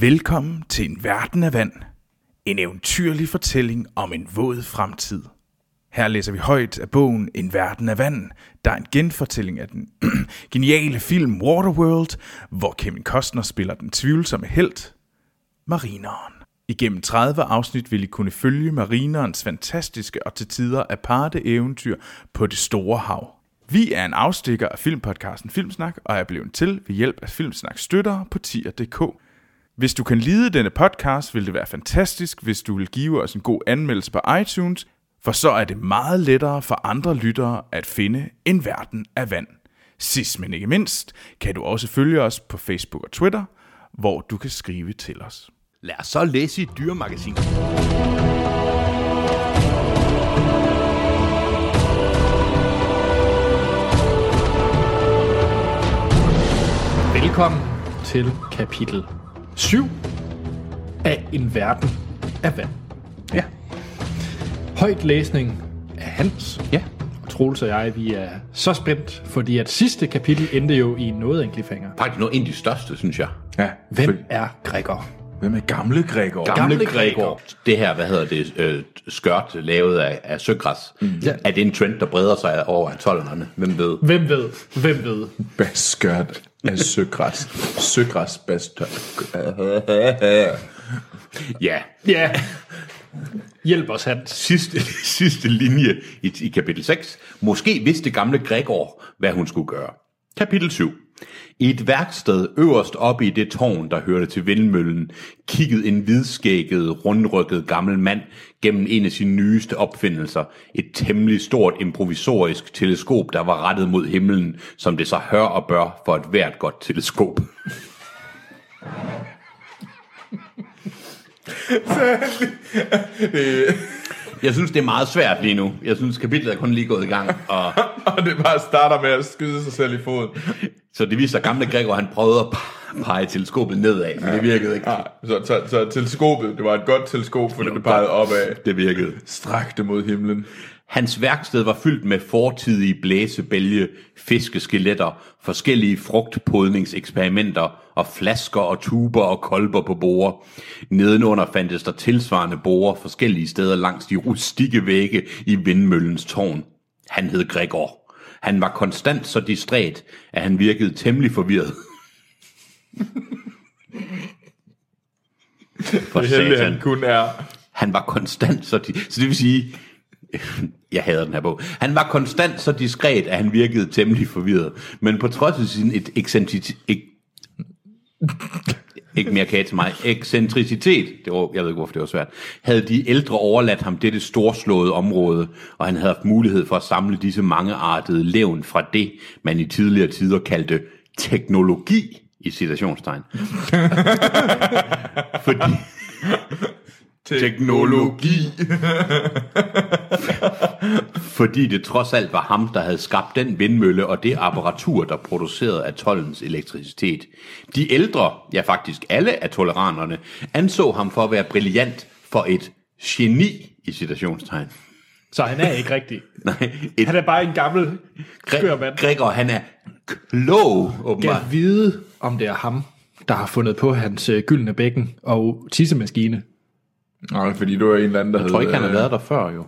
Velkommen til en verden af vand. En eventyrlig fortælling om en våd fremtid. Her læser vi højt af bogen En verden af vand, der er en genfortælling af den geniale film Waterworld, hvor Kevin Costner spiller den tvivlsomme held, Marineren. Igennem 30 afsnit vil I kunne følge Marinerens fantastiske og til tider aparte eventyr på det store hav. Vi er en afstikker af filmpodcasten Filmsnak, og er blevet til ved hjælp af Filmsnak støttere på tier.dk. Hvis du kan lide denne podcast, vil det være fantastisk, hvis du vil give os en god anmeldelse på iTunes, for så er det meget lettere for andre lyttere at finde en verden af vand. Sidst men ikke mindst, kan du også følge os på Facebook og Twitter, hvor du kan skrive til os. Lad os så læse i et dyremagasin. Velkommen til kapitel 7 af En verden af vand. Ja. Højt læsning af Hans. Ja. Og Troels og jeg, vi er så spændt, fordi at sidste kapitel endte jo i noget af en cliffhanger. Faktisk noget en af de største, synes jeg. Ja, Hvem er Gregor? Hvem er gamle Gregor? Gamle, Gamle Gregor. Gregor. Det her, hvad hedder det, øh, skørt lavet af, af søgræs. Mm. Ja. Er det en trend, der breder sig over 12'erne? Hvem ved? Hvem ved? Hvem ved? Baskørt af søgræs. Søgræs baskørt. Ja. Ja. Hjælp os, Hans. Sidste, sidste linje i, i kapitel 6. Måske vidste gamle Gregor, hvad hun skulle gøre. Kapitel 7. I et værksted øverst oppe i det tårn, der hørte til vindmøllen, kiggede en hvidskægget, rundrykket gammel mand gennem en af sine nyeste opfindelser. Et temmelig stort improvisorisk teleskop, der var rettet mod himlen, som det så hør og bør for et hvert godt teleskop. Jeg synes, det er meget svært lige nu. Jeg synes, kapitlet er kun lige gået i gang, og Og det bare starter med at skyde sig selv i foden. Så det viser, at gamle Gregor, han prøvede at pege teleskopet nedad, men det virkede ikke. Ja, så, så, så teleskopet, det var et godt teleskop, for det pegede opad. Det virkede. Strakte mod himlen. Hans værksted var fyldt med fortidige blæsebælge, fiskeskeletter, forskellige frugtpodningseksperimenter og flasker og tuber og kolber på borer. Nedenunder fandtes der tilsvarende borer forskellige steder langs de rustikke vægge i vindmøllens tårn. Han hed Gregor. Han var konstant så distræt, at han virkede temmelig forvirret. For Det heldige, han kun er. Han var konstant så... Di- så det vil sige... Jeg hader den her bog. Han var konstant så diskret, at han virkede temmelig forvirret. Men på trods af sin et ekscentricitet... Ikke mere kage til mig. Ekscentricitet, det var, jeg ved ikke, hvorfor det var svært, havde de ældre overladt ham dette storslåede område, og han havde haft mulighed for at samle disse mangeartede levn fra det, man i tidligere tider kaldte teknologi, i citationstegn. Fordi, teknologi. Fordi det trods alt var ham, der havde skabt den vindmølle og det apparatur, der producerede atollens elektricitet. De ældre, ja faktisk alle atoleranerne, anså ham for at være brilliant for et geni i citationstegn. Så han er ikke rigtig. Nej, et Han er bare en gammel skør mand. Gregor, han er klog, åbenbart. Kan vide, om det er ham, der har fundet på hans øh, gyldne bækken og tissemaskine. Nej, fordi du er en eller anden, der Jeg tror ikke, han har øh, været der før, jo.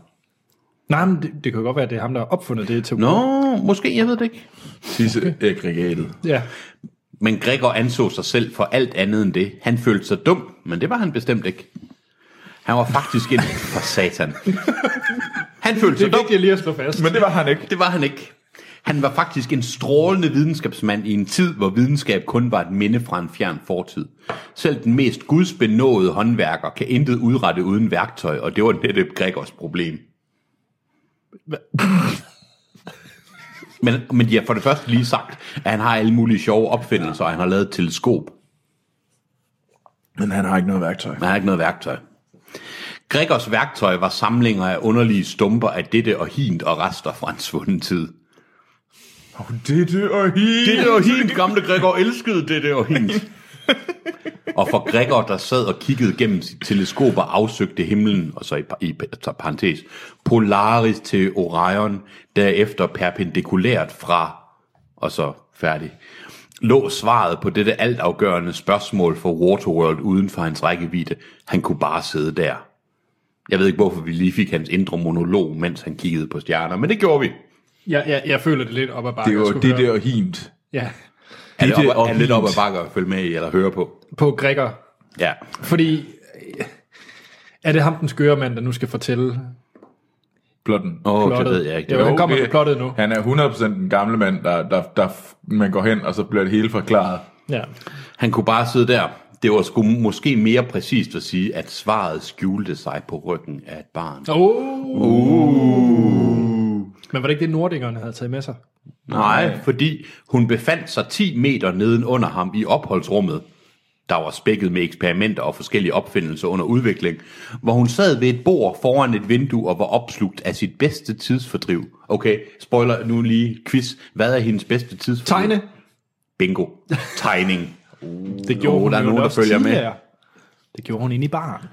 Nej, men det, det kan godt være, at det er ham, der har opfundet det til Nå, måske, jeg ved det ikke. Tisse aggregatet. Ja. Men Gregor anså sig selv for alt andet end det. Han følte sig dum, men det var han bestemt ikke. Han var faktisk en... For satan. Han følte Det sig er dum. vigtigt lige at slå fast. Men det var han ikke. Det var han ikke. Han var faktisk en strålende videnskabsmand i en tid, hvor videnskab kun var et minde fra en fjern fortid. Selv den mest gudsbenåede håndværker kan intet udrette uden værktøj, og det var netop Gregors problem. Men, men de har for det første lige sagt, at han har alle mulige sjove opfindelser, og han har lavet et teleskop. Men han har ikke noget værktøj. Men han har ikke noget værktøj. Gregors værktøj var samlinger af underlige stumper af dette og hint og rester fra en svunden tid. Oh, dette og hit. Dette og hint, gamle Gregor elskede dette og hint. og for Gregor, der sad og kiggede gennem sit teleskop og afsøgte himlen, og så i, i parentes, Polaris til Orion, derefter perpendikulært fra, og så færdig. lå svaret på dette altafgørende spørgsmål for Waterworld uden for hans rækkevidde. Han kunne bare sidde der. Jeg ved ikke, hvorfor vi lige fik hans indre monolog, mens han kiggede på stjerner, men det gjorde vi. Jeg, jeg, jeg føler det lidt op ad bakke. Det er jo det høre. der hint. Ja, Er det, det op, er lidt op ad bakke at følge med i eller høre på? på Gregor. Ja. Fordi, øh, er det ham den skøre mand, der nu skal fortælle Plotten. Åh, oh, det ved jeg ikke. Jo, han kommer med plottet nu. Han er 100% den gamle mand, der, der, der man går hen, og så bliver det hele forklaret. Ja. Han kunne bare sidde der. Det var sgu måske mere præcist at sige, at svaret skjulte sig på ryggen af et barn. Oh. Uh. Men var det ikke det, nordingerne havde taget med sig? Nej, fordi hun befandt sig 10 meter neden under ham i opholdsrummet, der var spækket med eksperimenter og forskellige opfindelser under udvikling, hvor hun sad ved et bord foran et vindue og var opslugt af sit bedste tidsfordriv. Okay, spoiler nu lige quiz. Hvad er hendes bedste tidsfordriv? Tegne. Bingo. Tegning. Det gjorde Åh, hun der er nogen, der følger med. tidligere. Det gjorde hun inde i baren.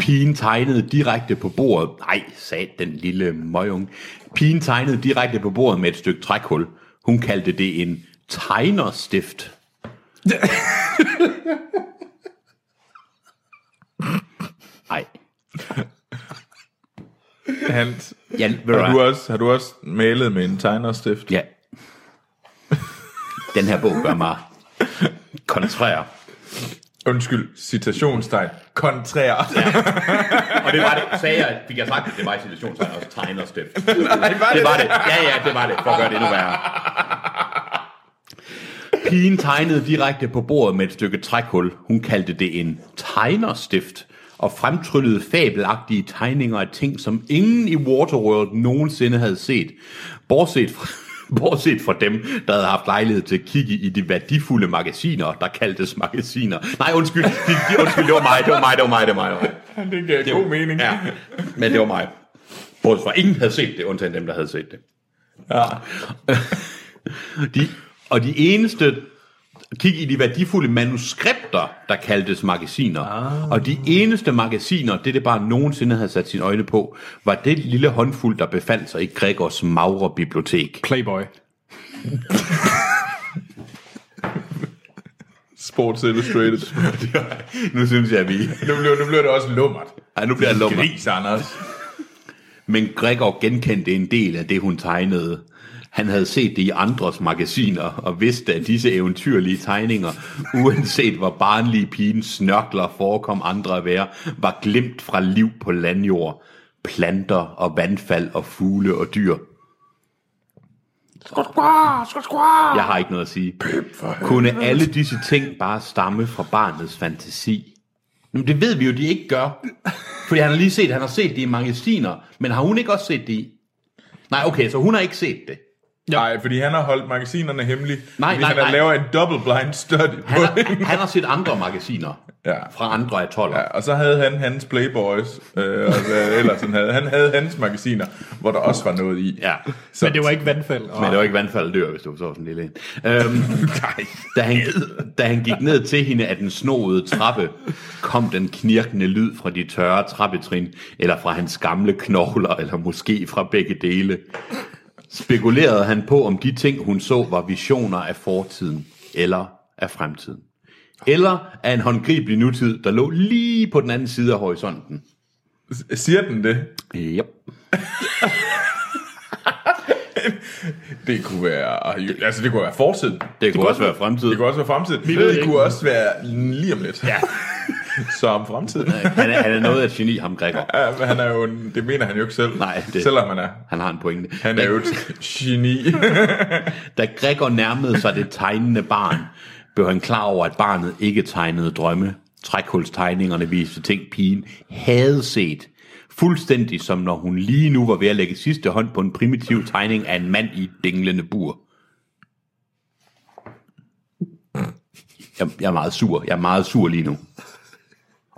Pigen tegnede direkte på bordet. Nej, sagde den lille møgung. Pigen tegnede direkte på bordet med et stykke trækhul. Hun kaldte det en tegnerstift. Nej. Hans, Ja, har, du også, har du også malet med en tegnerstift? Ja. Den her bog gør mig kontrær. Undskyld, citationstegn. Kontrær. Og det var det, sagde jeg, fik jeg sagt, at det var i situationstegn også tegnerstift. Nej, var det? det var det. Ja, ja, det var det, for at gøre det endnu værre. Pigen tegnede direkte på bordet med et stykke trækhul. Hun kaldte det en tegnerstift og fremtryllede fabelagtige tegninger af ting, som ingen i Waterworld nogensinde havde set. Bortset fra, bortset fra dem, der havde haft lejlighed til at kigge i de værdifulde magasiner, der kaldtes magasiner. Nej, undskyld, de, de, undskyld, det var mig, det var mig, det var mig, det var mig. Det var mig. Det god mening. Ja, men det var mig. Bortset fra, ingen havde set det, undtagen dem, der havde set det. Ja. De, og de eneste, kig i de værdifulde manuskripter, der kaldtes magasiner. Ah. Og de eneste magasiner, det det bare nogensinde havde sat sine øjne på, var det lille håndfuld, der befandt sig i Gregors magre bibliotek. Playboy. Sports Illustrated. nu synes jeg, at vi... nu, bliver, nu bliver det også lummert. Ej, nu bliver jeg lummer. Gris, Anders. Men Gregor genkendte en del af det, hun tegnede. Han havde set det i andres magasiner, og vidste, at disse eventyrlige tegninger, uanset hvor barnlige pigens snørkler forekom andre at være, var glemt fra liv på landjord, planter og vandfald og fugle og dyr. Jeg har ikke noget at sige. Kunne alle disse ting bare stamme fra barnets fantasi? Men det ved vi jo, de ikke gør. Fordi han har lige set, han har set det i magasiner, men har hun ikke også set det i? Nej, okay, så hun har ikke set det. Nej, fordi han har holdt magasinerne hemmelige. Nej, Hvis nej, han nej. lavet en double blind study på Han har, han har set andre magasiner Ja. fra andre atoller. Ja, og så havde han hans Playboys, øh, og hvad ellers han havde. Han havde hans magasiner, hvor der også var noget i. Ja. Så, Men det var ikke vandfald. Og Men det var ikke vandfald dyr, hvis du så sådan en lille en. Øhm, da, han, da han gik ned til hende af den snoede trappe, kom den knirkende lyd fra de tørre trappetrin, eller fra hans gamle knogler, eller måske fra begge dele. Spekulerede han på, om de ting, hun så, var visioner af fortiden, eller af fremtiden. Eller af en håndgribelig nutid, der lå lige på den anden side af horisonten. Siger den det? Yep. Det kunne være, altså det kunne være fortiden. Det kunne også være fremtiden. Det kunne også være fremtiden. Vi ved det kunne også være lige om lidt. Ja. Så om fremtiden. Han er, han er noget af et geni, ham Gregor. Ja, men han er jo en, det mener han jo ikke selv. Nej, det- Selvom han er. Han har en pointe. Han er jo et geni. Da Gregor nærmede sig det tegnende barn, blev han klar over, at barnet ikke tegnede drømme. Trækhulstegningerne viste ting, pigen havde set. Fuldstændig som når hun lige nu var ved at lægge sidste hånd på en primitiv tegning af en mand i et dinglende bur. Jeg, jeg er meget sur. Jeg er meget sur lige nu.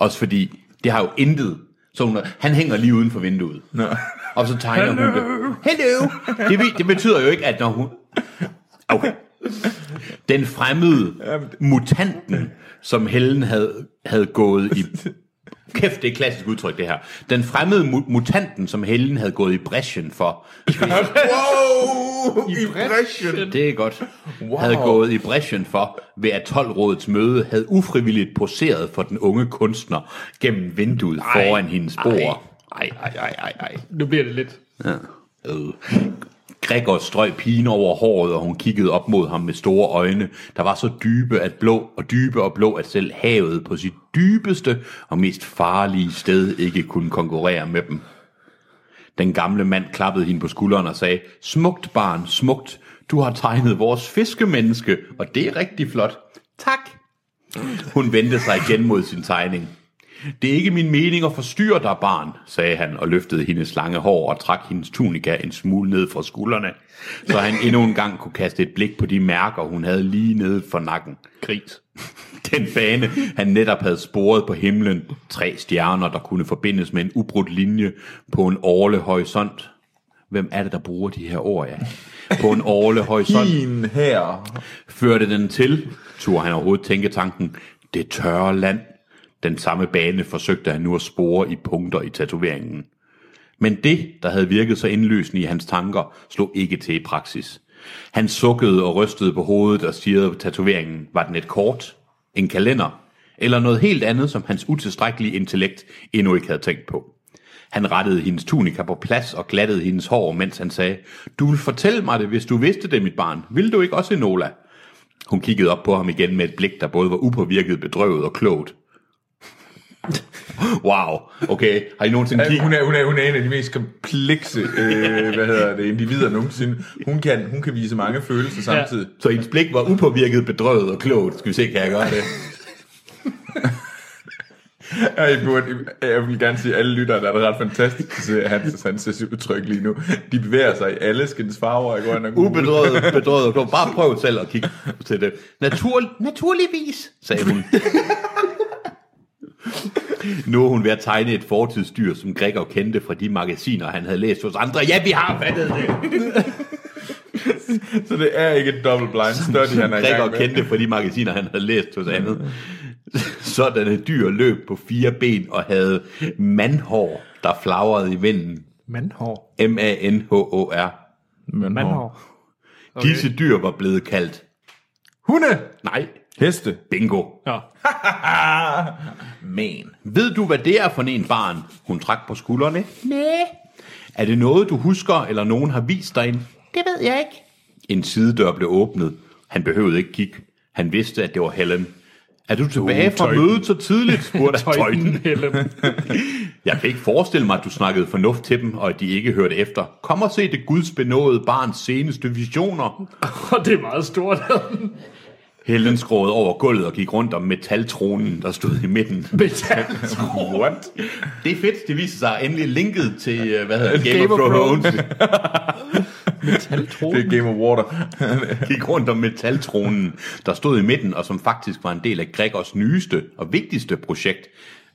Også fordi, det har jo intet. Så hun, han hænger lige uden for vinduet. Nå. Og så tegner hun det. Hello! Det, det betyder jo ikke, at når hun... Okay. Den fremmede mutanten, som Helen havde, havde gået i Kæft, det er et klassisk udtryk, det her. Den fremmede mu- mutanten, som Helen havde gået i bræschen for, Wow! Impression! det er godt, wow. havde gået i bræschen for, ved at 12-rådets møde havde ufrivilligt poseret for den unge kunstner gennem vinduet ej, foran hendes bord. Ej, ej, ej, ej, ej. Nu bliver det lidt. Øh. Gregor strøg pigen over håret, og hun kiggede op mod ham med store øjne, der var så dybe at blå og dybe og blå, at selv havet på sit dybeste og mest farlige sted ikke kunne konkurrere med dem. Den gamle mand klappede hende på skulderen og sagde, Smukt barn, smukt, du har tegnet vores fiskemenneske, og det er rigtig flot. Tak. Hun vendte sig igen mod sin tegning. Det er ikke min mening at forstyrre dig, barn, sagde han og løftede hendes lange hår og trak hendes tunika en smule ned fra skuldrene, så han endnu en gang kunne kaste et blik på de mærker, hun havde lige nede for nakken. Gris. Den bane, han netop havde sporet på himlen, tre stjerner, der kunne forbindes med en ubrudt linje på en årlig horisont. Hvem er det, der bruger de her ord, ja? På en årlig horisont Fin her. førte den til, turde han overhovedet tænke tanken, det tørre land. Den samme bane forsøgte han nu at spore i punkter i tatoveringen. Men det, der havde virket så indløsende i hans tanker, slog ikke til i praksis. Han sukkede og rystede på hovedet og stirrede på tatoveringen. Var den et kort? En kalender? Eller noget helt andet, som hans utilstrækkelige intellekt endnu ikke havde tænkt på? Han rettede hendes tunika på plads og glattede hendes hår, mens han sagde, Du vil fortælle mig det, hvis du vidste det, mit barn. Vil du ikke også, Enola? Hun kiggede op på ham igen med et blik, der både var upåvirket, bedrøvet og klogt wow, okay. Har I nogensinde Ja, kigget? hun, er, hun, er, hun er en af de mest komplekse øh, hvad hedder det, individer nogensinde. Hun kan, hun kan vise mange følelser samtidig. Så hendes blik var upåvirket, bedrøvet og klogt. Skal vi se, kan jeg gøre det? Ja. Jeg, burde, jeg vil gerne sige, at alle lyttere, der er det ret fantastisk at se hans, hans udtryk lige nu. De bevæger sig i alle skins farver. Jeg går ind og. Ubedrøvet, bedrøvet og. Bare prøv selv at kigge til det. Natur, naturligvis, sagde hun. Nu er hun ved at tegne et fortidsdyr, som Gregor kendte fra de magasiner, han havde læst hos andre. Ja, vi har fattet det. Så det er ikke et double blind study, han er i Gregor gang med. kendte fra de magasiner, han havde læst hos andet. Sådanne dyr løb på fire ben og havde mandhår, der flagrede i vinden. Mandhår. M-A-N-H-O-R. Mandhår. Okay. Disse dyr var blevet kaldt. Hunde! Nej, Heste! bingo. Ja. Man. Ved du, hvad det er for en barn? Hun trak på skuldrene. Nej. Er det noget, du husker, eller nogen har vist dig en? Det ved jeg ikke. En sidedør blev åbnet. Han behøvede ikke kigge. Han vidste, at det var Helen. Er du tilbage fra Tøjten. mødet så tidligt? spurgte Tøjten. Helen. Jeg kan ikke forestille mig, at du snakkede fornuft til dem, og at de ikke hørte efter. Kom og se det Guds benåede barns seneste visioner. Og det er meget stort. Helen skråede over gulvet og gik rundt om metaltronen, der stod i midten. Metal. What? Det er fedt, det viser sig endelig linket til, øh, hvad hedder det, Game, Game of of Thrones. Metaltro. Det er Game of Water. gik rundt om metaltronen, der stod i midten, og som faktisk var en del af Gregors nyeste og vigtigste projekt,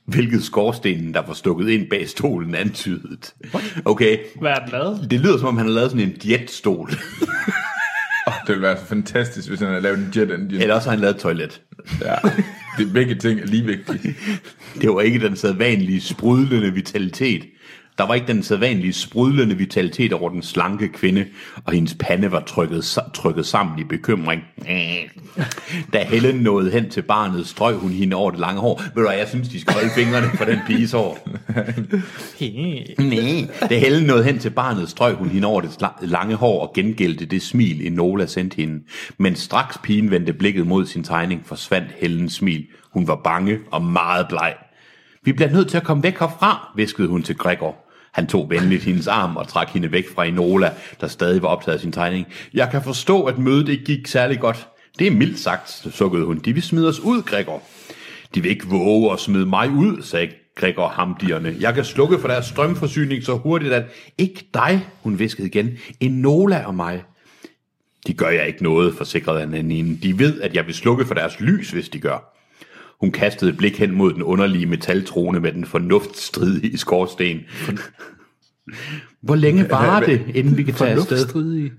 hvilket skorstenen, der var stukket ind bag stolen, antydet. Okay, Hvad er den lavet? det lyder som om, han har lavet sådan en jetstol. Det ville være så fantastisk, hvis han havde lavet en jet engine. Eller også har han lavet et toilet. Ja. Det er begge ting er lige vigtige. Det var ikke den sædvanlige sprudlende vitalitet. Der var ikke den sædvanlige sprudlende vitalitet over den slanke kvinde, og hendes pande var trykket, trykket sammen i bekymring. Da Helen nåede hen til barnet, strøg hun hende over det lange hår. Ved du jeg synes, de skal holde fingrene for den piges hår. Nej. Da Helen nåede hen til barnet, strøg hun hende over det lange hår og gengældte det smil, Enola sendte hende. Men straks pigen vendte blikket mod sin tegning, forsvandt Helens smil. Hun var bange og meget bleg. Vi bliver nødt til at komme væk herfra, viskede hun til Gregor. Han tog venligt hendes arm og trak hende væk fra Enola, der stadig var optaget af sin tegning. Jeg kan forstå, at mødet ikke gik særlig godt. Det er mildt sagt, sukkede hun. De vil smide os ud, Gregor. De vil ikke våge at smide mig ud, sagde Gregor hamdierne. Jeg kan slukke for deres strømforsyning så hurtigt, at ikke dig, hun viskede igen, Enola og mig. De gør jeg ikke noget, forsikrede han hende. De ved, at jeg vil slukke for deres lys, hvis de gør. Hun kastede et blik hen mod den underlige metaltrone med den fornuftstridige skorsten. Hvor længe varer det, inden vi kan tage afsted?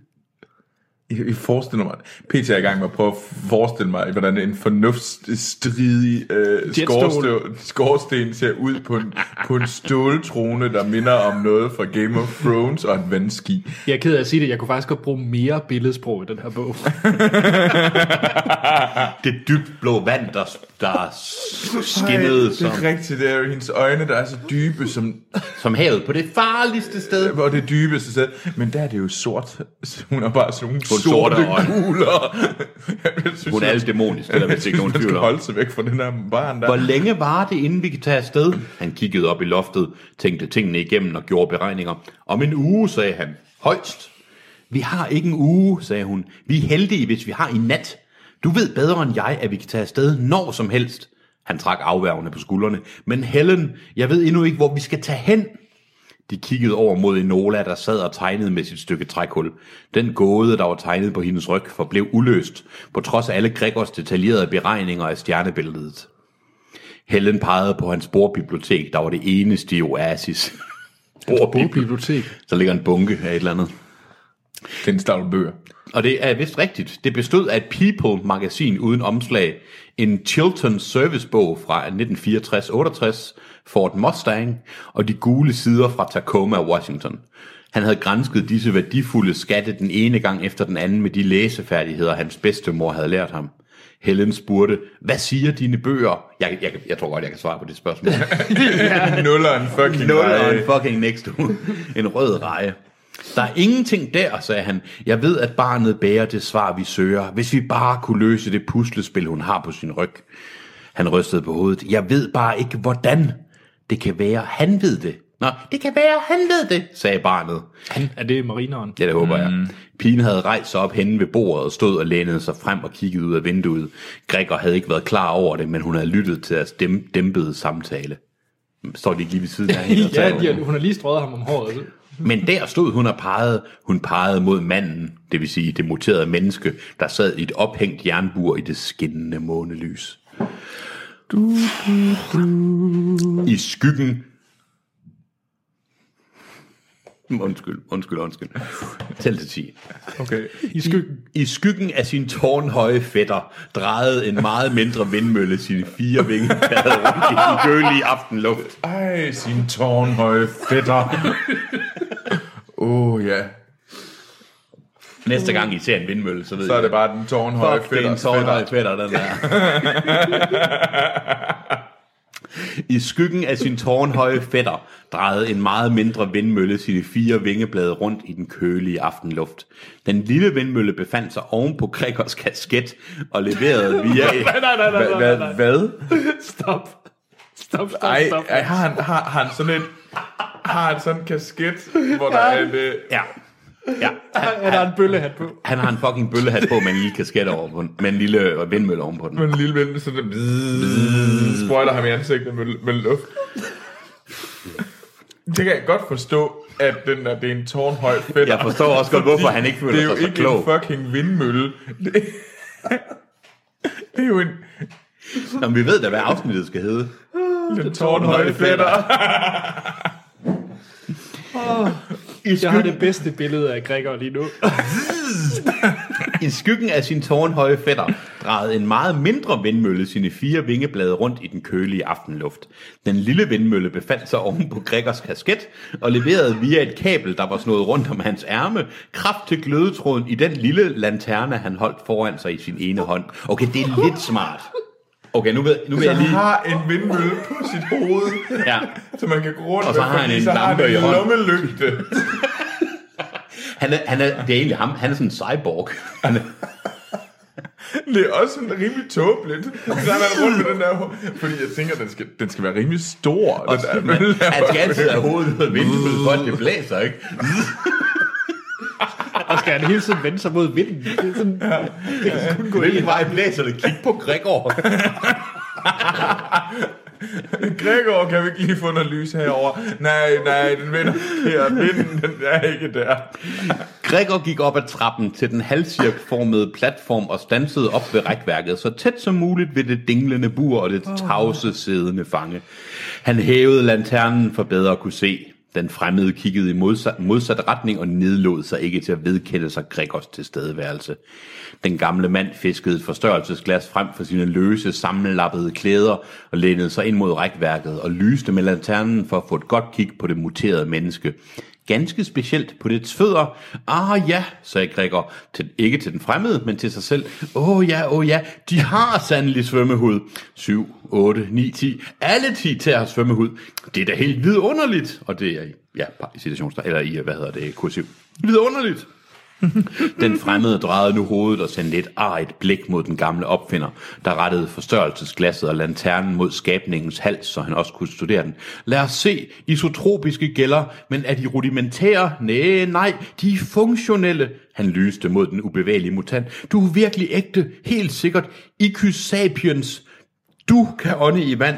Jeg, forestiller mig, PT er i gang med at prøve at forestille mig, hvordan en fornuftsstridig øh, skorsten, skorsten ser ud på en, på en ståltrone, der minder om noget fra Game of Thrones og et vandski. Jeg er ked af at sige det, jeg kunne faktisk godt bruge mere billedsprog i den her bog. Det dybt blå vand, der, der skinnede det som, er rigtigt, det er jo hendes øjne, der er så dybe, som, som havet på det farligste sted. hvor det dybeste sted. Men der er det jo sort. Hun har bare sådan sorte øjne. kugler. Jeg synes, Hun er alt dæmonisk, det er der vist ikke nogen tvivl om. holde sig væk fra den her barn der. Hvor længe var det, inden vi kan tage afsted? Han kiggede op i loftet, tænkte tingene igennem og gjorde beregninger. Om en uge, sagde han. Højst. Vi har ikke en uge, sagde hun. Vi er heldige, hvis vi har en nat. Du ved bedre end jeg, at vi kan tage afsted når som helst. Han trak afværgende på skuldrene. Men Helen, jeg ved endnu ikke, hvor vi skal tage hen. De kiggede over mod Enola, der sad og tegnede med sit stykke trækul. Den gåde, der var tegnet på hendes ryg, forblev uløst, på trods af alle Gregors detaljerede beregninger af stjernebilledet. Helen pegede på hans bordbibliotek, der var det eneste i Oasis. Bordbibliotek. Bibliotek. Så ligger en bunke af et eller andet. Det er en stavl bøger. Og det er vist rigtigt. Det bestod af et People-magasin uden omslag, en Chilton servicebog fra 1964-68, Ford Mustang og de gule sider fra Tacoma, Washington. Han havde grænsket disse værdifulde skatte den ene gang efter den anden med de læsefærdigheder, hans bedstemor havde lært ham. Helen spurgte, hvad siger dine bøger? Jeg, jeg, jeg tror godt, jeg kan svare på det spørgsmål. Nul og en fucking Nul og reje. en fucking next uge. En rød reje. Der er ingenting der, sagde han. Jeg ved, at barnet bærer det svar, vi søger. Hvis vi bare kunne løse det puslespil, hun har på sin ryg. Han rystede på hovedet. Jeg ved bare ikke, hvordan. Det kan være, han ved det. Nå, det kan være, han ved det, sagde barnet. Er det marineren? Ja, det håber jeg. Pigen havde rejst sig op henne ved bordet og stod og lænede sig frem og kiggede ud af vinduet. Gregor havde ikke været klar over det, men hun havde lyttet til deres dæm- dæmpede samtale. Står de ikke lige ved siden af hende og ja, de har, hun har lige strøget ham om håret. Men der stod hun og pegede. Hun pegede mod manden, det vil sige det muterede menneske, der sad i et ophængt jernbur i det skinnende månelys. Du, du, du. I skyggen... Undskyld, undskyld, undskyld. Tæl til 10. Okay. I skyggen. I skyggen af sin tårnhøje fætter drejede en meget mindre vindmølle sine fire vingeplader rundt i den kølige aftenluft. Ej, sin tårnhøje fætter. Åh, oh, ja. Næste gang I ser en vindmølle, så ved Så er jeg, det bare den tårnhøje Fuck, det er fætter. en tårnhøj fætter, den der. I skyggen af sin tårnhøje fætter drejede en meget mindre vindmølle sine fire vingeblade rundt i den kølige aftenluft. Den lille vindmølle befandt sig oven på Gregors kasket og leverede via... Nej, nej, nej, nej, nej, Hvad? nej. Hvad? Stop. Stop, stop, Ej, stop. ej har, han, har, har han sådan en... Har han sådan en kasket, hvor der er en... øh, Ja. Ja, han, Han har en bøllehat på. han har en fucking bøllehat på med en lille kasket over på den, med en lille vindmølle oven på den. med en lille vindmølle, så det bzzz, sprøjter ham i ansigtet med, med luft. Det kan jeg godt forstå, at den der, det er en tårnhøj fætter. Jeg forstår også godt, hvorfor han ikke føler Det er jo sig så ikke klog. en fucking vindmølle. Det, det er jo en, Nå, men vi ved da, hvad afsnittet skal hedde. en tårnhøj fætter. Jeg har det bedste billede af Gregor lige nu. I skyggen af sin tårnhøje fætter drejede en meget mindre vindmølle sine fire vingeblade rundt i den kølige aftenluft. Den lille vindmølle befandt sig oven på Gregors kasket og leverede via et kabel, der var slået rundt om hans ærme, kraft til glødetråden i den lille lanterne, han holdt foran sig i sin ene hånd. Okay, det er lidt smart. Okay, nu vil, nu vil Så jeg han lige... har en vindmølle på sit hoved, Ja. så man kan gå rundt Og så har han en så har han en lommelygte. Han er, han er, det er egentlig ham. Han er sådan en cyborg. Han er, Det er også sådan rimelig tåbeligt. Så har man rundt med den der, fordi jeg tænker, den skal, den skal være rimelig stor. Den der, men han skal altid have hovedet ud af vinduet, for det blæser, ikke? Skal han hele tiden vende sig mod vinden. Det er sådan, det kan kun gå Hvilken vej blæser det? Kig på Gregor. Gregor, kan vi ikke lige få noget lys herover? Nej, nej, den vinder her. Vinden, den er ikke der. Gregor gik op ad trappen til den halvcirkelformede platform og stansede op ved rækværket, så tæt som muligt ved det dinglende bur og det tavse siddende fange. Han hævede lanternen for bedre at kunne se. Den fremmede kiggede i modsat, modsat retning og nedlod sig ikke til at vedkende sig Gregors tilstedeværelse. Den gamle mand fiskede et forstørrelsesglas frem for sine løse, sammenlappede klæder og lænede sig ind mod rækværket og lyste med lanternen for at få et godt kig på det muterede menneske. Ganske specielt på dets fødder. Ah ja, sagde Gregor, til, ikke til den fremmede, men til sig selv. Åh oh, ja, åh oh, ja, de har sandelig svømmehud. 7, 8, 9, 10. Alle 10 til har svømmehud. Det er da helt vidunderligt. Og det er i, ja, i citationstegn, eller i, hvad hedder det, kursiv. Vidunderligt. Den fremmede drejede nu hovedet og sendte et arigt blik mod den gamle opfinder, der rettede forstørrelsesglasset og lanternen mod skabningens hals, så han også kunne studere den. Lad os se isotropiske gælder, men er de rudimentære? Nej, nej, de er funktionelle. Han lyste mod den ubevægelige mutant. Du er virkelig ægte, helt sikkert. Icus sapiens. Du kan ånde i vand.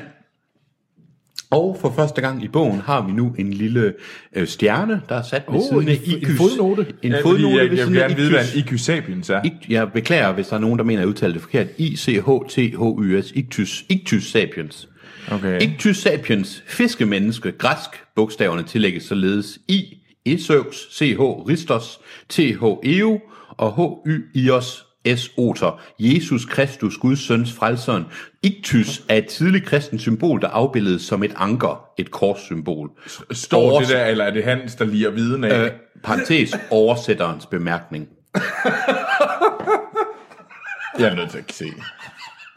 Og for første gang i bogen har vi nu en lille øh, stjerne, der er sat ved Oh, siden af en- en fodnote. En Ja, fodnote jeg, jeg siden vil gerne vide, hvad en IQ sapiens er. Ik- jeg beklager, hvis der er nogen, der mener, at jeg udtaler det forkert. I-C-H-T-H-Y-S. Ictus, Ictus sapiens. Okay. Ictus sapiens, fiskemenneske, græsk. Bogstaverne tillægges således I, Eseus, CH, Ristos, TH, Eo og HY, Ios, S. Oter. Jesus Kristus, Guds søns frelseren. Ictus er et tidligt kristent symbol, der afbilledes som et anker, et korssymbol. Står Overs- det der, eller er det Hans, der liger viden af? Øh, parentes, oversætterens bemærkning. jeg er nødt til at se.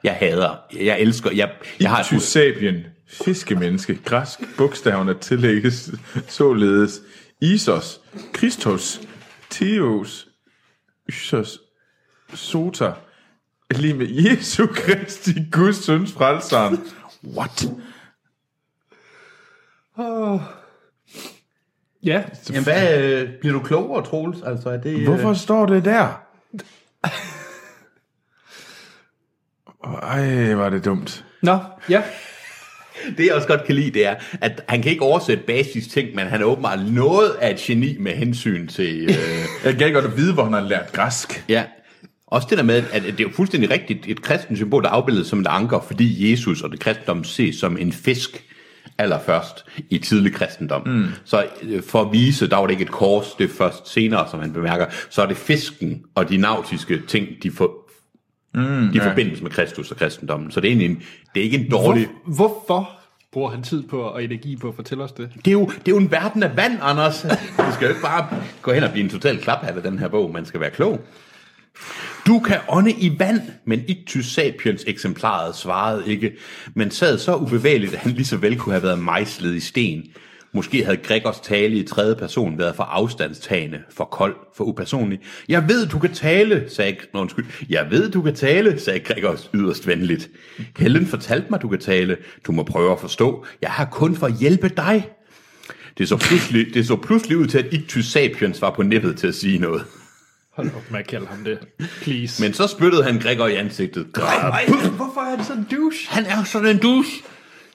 Jeg hader, jeg elsker, jeg, jeg har Ictus sapien, fiskemenneske, græsk, bogstaverne tillægges således Isos, Kristus, Theos, Ysos, Sota, lige med Jesu Kristi, Guds søns frelseren. What? Ja, Jamen, hvad, øh, bliver du klogere, Troels? Altså, er det, øh, Hvorfor står det der? Ej, var det dumt. nå, ja. Det jeg også godt kan lide, det er, at han kan ikke oversætte basis ting, men han er åbenbart noget af et geni med hensyn til... Øh, Jeg kan godt at vide, hvor han har lært græsk. ja. Også det der med, at det er jo fuldstændig rigtigt et kristent symbol, der er afbildet som et anker, fordi Jesus og det kristendom ses som en fisk allerførst i tidlig kristendom. Mm. Så øh, for at vise, der var det ikke et kors, det er først senere, som han bemærker, så er det fisken og de nautiske ting, de, for, mm, de ja. forbindes med Kristus og kristendommen. Så det er, egentlig en, det er ikke en dårlig... Hvor, hvorfor bruger han tid på og energi på at fortælle os det? Det er, jo, det er jo en verden af vand, Anders. Du skal jo ikke bare gå hen og blive en total klaphat af den her bog. Man skal være klog. Du kan ånde i vand, men Ictus sapiens eksemplaret svarede ikke, men sad så ubevægeligt, at han lige så vel kunne have været mejslet i sten. Måske havde Gregors tale i tredje person været for afstandstagende, for kold, for upersonlig. Jeg ved, du kan tale, sagde Nå, undskyld. Jeg ved, du kan tale, sagde Gregors yderst venligt. Helen fortalte mig, du kan tale. Du må prøve at forstå. Jeg har kun for at hjælpe dig. Det så pludselig, det så pludselig ud til, at Ictus sapiens var på nippet til at sige noget. Hold op med at kalde ham det. Please. Men så spyttede han Gregor i ansigtet. Ej, hvorfor er det sådan en douche? Han er sådan en dus.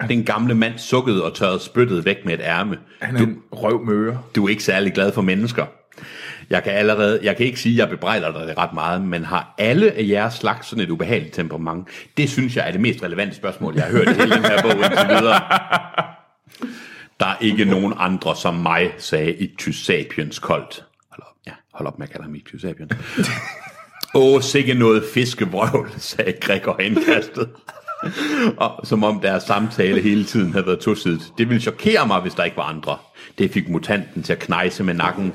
Den gamle mand sukkede og tørrede spyttet væk med et ærme. Han er en røvmøre. Du er ikke særlig glad for mennesker. Jeg kan allerede, jeg kan ikke sige, at jeg bebrejder dig det ret meget, men har alle af jeres slags sådan et ubehageligt temperament? Det synes jeg er det mest relevante spørgsmål, jeg har hørt i hele den her bog indtil videre. Der er ikke nogen andre som mig, sagde Ictus Sapiens koldt. Hold op, med at kalde ham Ictus Sapiens. Åh, sikke noget fiskevrøvl, sagde Gregor indkastet. Og som om deres samtale hele tiden havde været tosidigt. Det ville chokere mig, hvis der ikke var andre. Det fik mutanten til at knejse med nakken.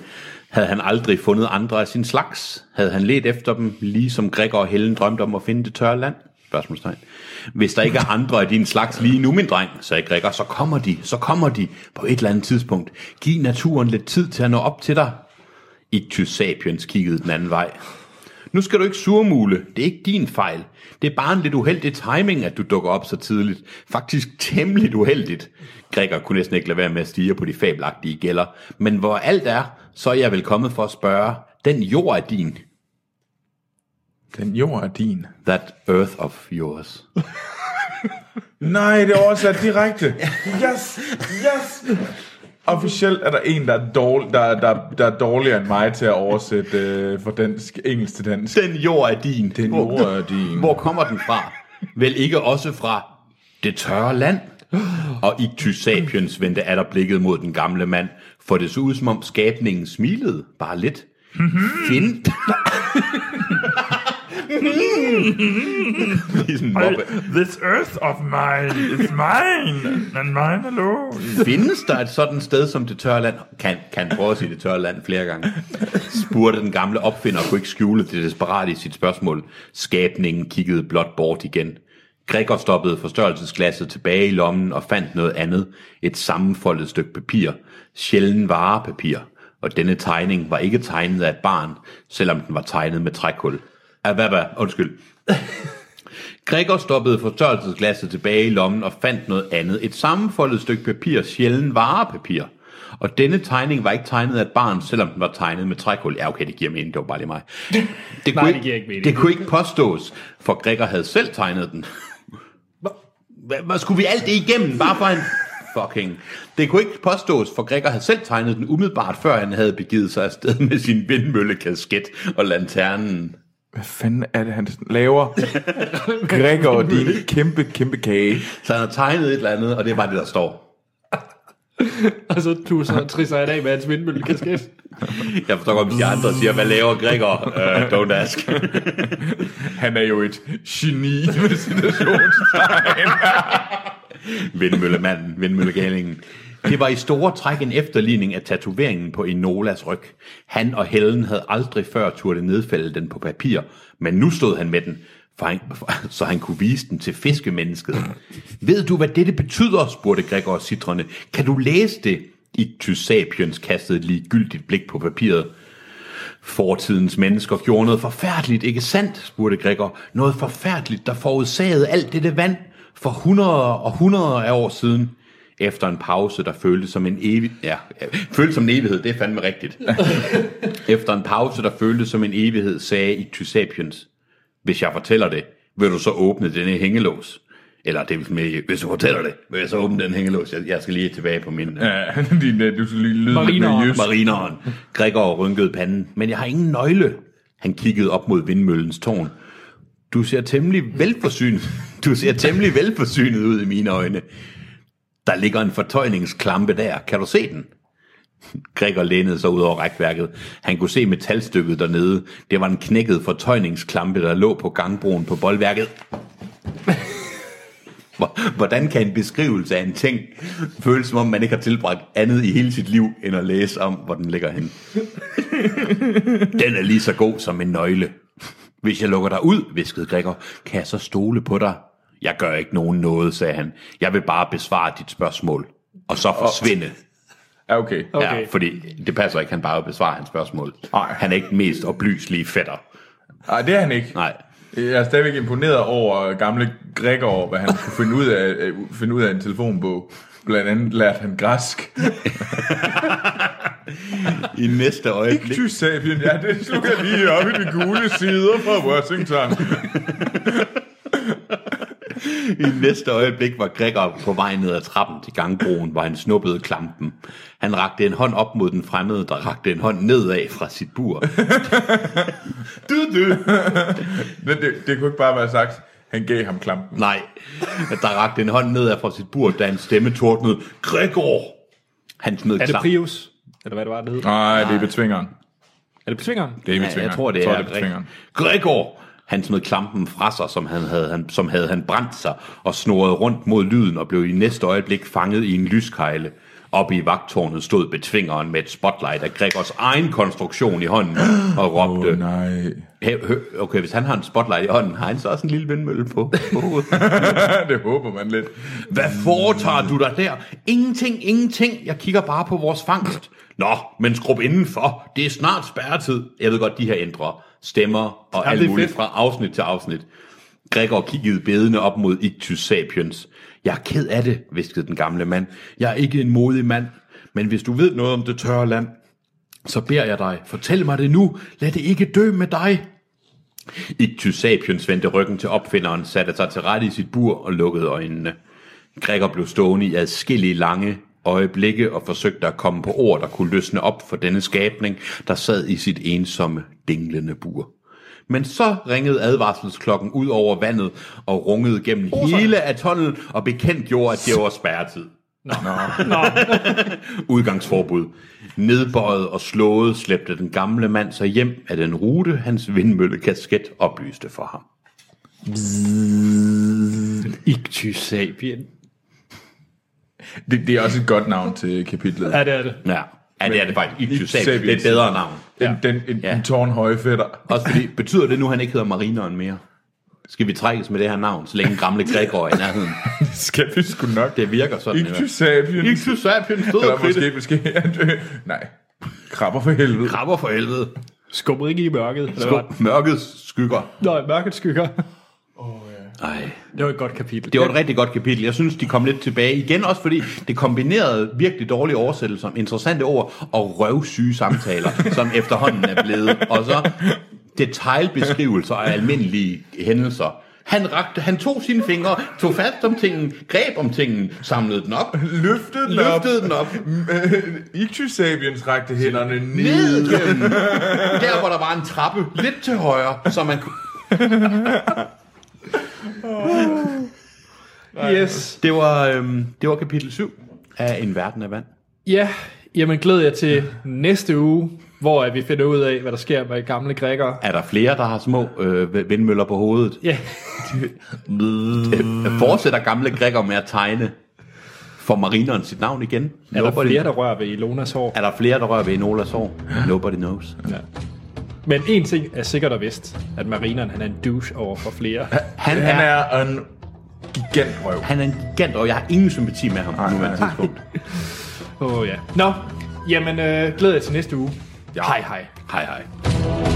Havde han aldrig fundet andre af sin slags? Havde han let efter dem, ligesom Gregor og Helen drømte om at finde det tørre land? Spørgsmålstegn. Hvis der ikke er andre af din slags lige nu, min dreng, sagde Gregor, så kommer de, så kommer de på et eller andet tidspunkt. Giv naturen lidt tid til at nå op til dig. Ictus sapiens kiggede den anden vej. Nu skal du ikke surmule. Det er ikke din fejl. Det er bare en lidt uheldig timing, at du dukker op så tidligt. Faktisk temmelig uheldigt. Gregor kunne næsten ikke lade være med at stige på de fabelagtige gælder. Men hvor alt er, så er jeg vel kommet for at spørge. Den jord er din. Den jord er din. That earth of yours. Nej, det er oversat direkte. Yes, yes. Officielt er der en, der er, dårlig, der, der, der er dårligere end mig til at oversætte øh, fra dansk, engelsk til dansk. Den jord er din. Den Hvor- jord er din. Hvor kommer den fra? Vel ikke også fra det tørre land? Og Ictus sapiens vendte atter blikket mod den gamle mand, for det så ud som om skabningen smilede, bare lidt. Find... mobbe. This earth of mine is mine, and mine alone. Findes der et sådan sted som det tørre land? Kan, kan prøve at sige det tørre land flere gange. Spurgte den gamle opfinder og kunne ikke skjule det desperat i sit spørgsmål. Skabningen kiggede blot bort igen. Gregor stoppede forstørrelsesglasset tilbage i lommen og fandt noget andet. Et sammenfoldet stykke papir. Sjælden varepapir. Og denne tegning var ikke tegnet af et barn, selvom den var tegnet med trækul. Hvad? Undskyld. Gregor stoppede forstørrelsesglasset tilbage i lommen og fandt noget andet. Et sammenfoldet stykke papir, sjælden varepapir. Og denne tegning var ikke tegnet af et barn, selvom den var tegnet med trækul. Ja, okay, det giver mening, det var bare lige mig. Det Nej, kunne det giver ikke mening. Det kunne ikke påstås, for Gregor havde selv tegnet den. Hvad skulle vi alt det igennem, bare for en fucking... Det kunne ikke påstås, for Gregor havde selv tegnet den umiddelbart, før han havde begivet sig afsted med sin vindmøllekasket og lanternen. Hvad fanden er det, han laver? Gregor, din kæmpe, kæmpe kage. Så han har tegnet et eller andet, og det er bare det, der står. Og så tusser og trisser han af med hans vindmøllekasket. Jeg forstår godt, hvis de andre siger, hvad laver Gregor? Uh, don't ask. Han er jo et geni med citationstegn. Vindmøllemanden, vindmøllegalingen. Det var i store træk en efterligning af tatoveringen på Enolas ryg. Han og Helen havde aldrig før turde nedfælde den på papir, men nu stod han med den, for han, for, så han kunne vise den til fiskemennesket. Ved du, hvad dette betyder, spurgte Gregor citrende. Kan du læse det? Ictus sapiens kastede et ligegyldigt blik på papiret. Fortidens mennesker gjorde noget forfærdeligt, ikke sandt, spurgte Gregor. Noget forfærdeligt, der forudsagede alt dette vand for hundreder og hundreder af år siden. Efter en pause, der føltes som en evig... Ja, ja, føltes som en evighed, det er fandme rigtigt. Efter en pause, der føltes som en evighed, sagde Ictus sapiens. Hvis jeg fortæller det, vil du så åbne denne hængelås? Eller det vil med, hvis du fortæller det, vil jeg så åbne den hængelås? Jeg, jeg skal lige tilbage på min... Ja, din, øh, du skal lige lyde Marineren. Marineren. Gregor rynkede panden. Men jeg har ingen nøgle. Han kiggede op mod vindmøllens tårn. Du ser temmelig velforsynet. Du ser temmelig velforsynet ud i mine øjne. Der ligger en fortøjningsklampe der. Kan du se den? Gregor lænede sig ud over rækværket. Han kunne se metalstykket dernede. Det var en knækket fortøjningsklampe, der lå på gangbroen på boldværket. Hvordan kan en beskrivelse af en ting føles som om man ikke har tilbragt andet i hele sit liv, end at læse om, hvor den ligger hen? Den er lige så god som en nøgle. Hvis jeg lukker dig ud, viskede Gregor, kan jeg så stole på dig? Jeg gør ikke nogen noget, sagde han. Jeg vil bare besvare dit spørgsmål. Og så forsvinde. Ja, okay. Okay. Ja, fordi det passer ikke, han bare besvarer hans spørgsmål. Nej. Han er ikke den mest oplyselige fætter. Nej, det er han ikke. Nej. Jeg er stadigvæk imponeret over gamle Gregor, hvad han kunne finde ud af, øh, finde ud af en telefonbog. Blandt andet lærte han græsk. I næste øjeblik... Ictus sapien, ja, det slog jeg lige op i de gule sider fra Washington. I næste øjeblik var Gregor på vej ned ad trappen til gangbroen, hvor han snuppede klampen. Han rakte en hånd op mod den fremmede, der rakte en hånd nedad fra sit bur. Du, du. Men det, det kunne ikke bare være sagt, han gav ham klampen. Nej, der rakte en hånd nedad fra sit bur, da en stemme tordnede, Gregor! Han smed Er det klam- Prius? Eller hvad det var, det hed? Nej, det er betvingeren. Er det på svingeren? Det er Ja, betvingeren. jeg tror, det jeg er, tror, det er betvingeren. Gregor! Han smed klampen fra sig, som, han havde, han, som havde han brændt sig, og snorede rundt mod lyden og blev i næste øjeblik fanget i en lyskejle. Oppe i vagtårnet stod betvingeren med et spotlight af Gregors egen konstruktion i hånden og råbte, Åh, nej. "Hø- hø- okay, hvis han har en spotlight i hånden, har han så også en lille vindmølle på, på hovedet? det håber man lidt. Hvad foretager du der der? Ingenting, ingenting. Jeg kigger bare på vores fangst. Nå, men skrub indenfor. Det er snart spærretid. Jeg ved godt, de her ændrer stemmer og Ja, alt muligt fedt. fra afsnit til afsnit. Gregor kiggede bedende op mod Ictus sapiens. Jeg er ked af det, viskede den gamle mand. Jeg er ikke en modig mand, men hvis du ved noget om det tørre land, så beder jeg dig, fortæl mig det nu. Lad det ikke dø med dig. Ictus sapiens vendte ryggen til opfinderen, satte sig til rette i sit bur og lukkede øjnene. Gregor blev stående i adskillige lange øjeblikke og forsøgte at komme på ord, der kunne løsne op for denne skabning, der sad i sit ensomme, dinglende bur. Men så ringede advarselsklokken ud over vandet og rungede gennem hele atollen og bekendt gjorde, at det var spærretid. Nå. Udgangsforbud. Nedbøjet og slået slæbte den gamle mand sig hjem af den rute, hans vindmøllekasket oplyste for ham. Ictus sapien. Det, det er også et godt navn til kapitlet. Ja, det er det. Ja, ja det er det faktisk. Sapiens. Det er et bedre navn. Den, den, en, Ja. en tårnhøje fætter. Også fordi, betyder det nu, at han ikke hedder marineren mere? Skal vi trækkes med det her navn, så længe gamle Gregor er i nærheden? Skal vi sgu nok. Det virker sådan. i hvert fald. Ictus sapiens. Ictus sapiens, stod Eller måske, måske, nej. Krabber for helvede. Krabber for helvede. Skummer ikke i mørket. Skub, mørkets skygger. Nej, mørkets skygger. Ej. Det var et godt kapitel. Det var et rigtig godt kapitel. Jeg synes, de kom lidt tilbage igen, også fordi det kombinerede virkelig dårlige oversættelser, interessante ord og røvsyge samtaler, som efterhånden er blevet. Og så detaljbeskrivelser af almindelige hændelser. Han, rakte, han tog sine fingre, tog fast om tingen, greb om tingen, samlede den op, Løftede den op. løftede den op, Øh, Ictus sapiens rakte hænderne ned. ned gennem, der hvor der var en trappe, lidt til højre, så man kunne... Yes. Det var, øhm, det var kapitel 7 af En Verden af Vand. Ja, jamen glæder jeg til næste uge, hvor at vi finder ud af, hvad der sker med gamle grækere. Er der flere, der har små øh, vindmøller på hovedet? Ja, Fortsætter gamle grækker med at tegne for marineren sit navn igen? er der flere, der rører ved Ilonas hår? er der flere, der rører ved Enolas hår? Nobody knows. Ja. Men en ting er sikkert og vist, at marineren han er en douche over for flere. Han, Han er, er en gigantrøv. han er en gigant, og jeg har ingen sympati med ham på nuværende tidspunkt. Åh oh, ja. Nå, jamen øh, glæder jeg til næste uge. Ja. Hej hej. Hej hej.